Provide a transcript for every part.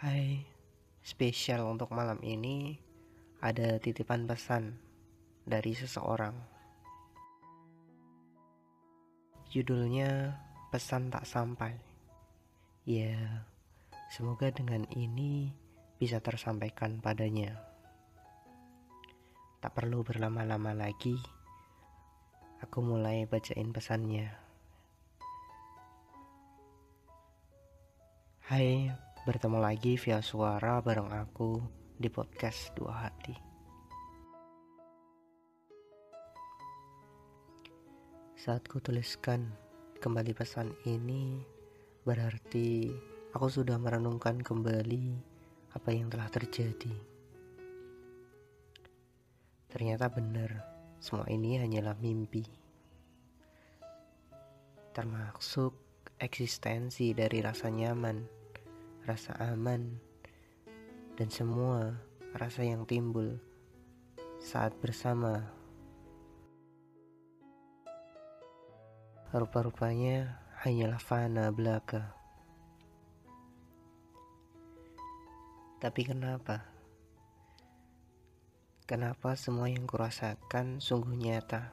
Hai, spesial untuk malam ini ada titipan pesan dari seseorang. Judulnya Pesan Tak Sampai. Ya, semoga dengan ini bisa tersampaikan padanya. Tak perlu berlama-lama lagi. Aku mulai bacain pesannya. Hai, bertemu lagi via suara bareng aku di podcast Dua Hati. Saat ku tuliskan kembali pesan ini, berarti aku sudah merenungkan kembali apa yang telah terjadi. Ternyata benar, semua ini hanyalah mimpi. Termasuk eksistensi dari rasa nyaman rasa aman, dan semua rasa yang timbul saat bersama. Rupa-rupanya hanyalah fana belaka. Tapi kenapa? Kenapa semua yang kurasakan sungguh nyata?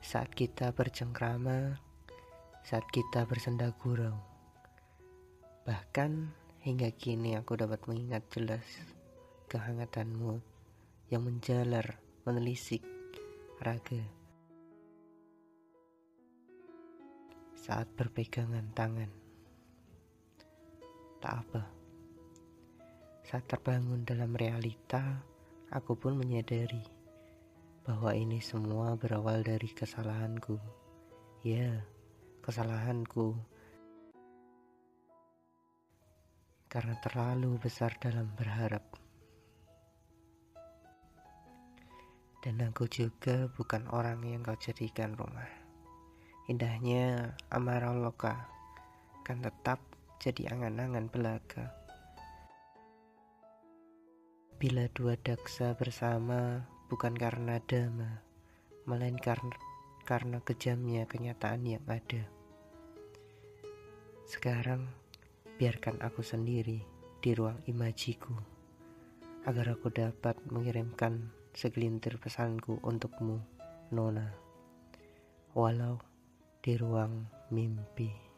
Saat kita bercengkrama, saat kita bersenda gurau. Bahkan hingga kini aku dapat mengingat jelas kehangatanmu yang menjalar menelisik raga. Saat berpegangan tangan. Tak apa. Saat terbangun dalam realita, aku pun menyadari bahwa ini semua berawal dari kesalahanku. Ya, kesalahanku karena terlalu besar dalam berharap. Dan aku juga bukan orang yang kau jadikan rumah. Indahnya amarah loka kan tetap jadi angan-angan belaka. Bila dua daksa bersama bukan karena dama, melainkan karena kejamnya kenyataan yang ada. Sekarang, biarkan aku sendiri di ruang imajiku, agar aku dapat mengirimkan segelintir pesanku untukmu, Nona, walau di ruang mimpi.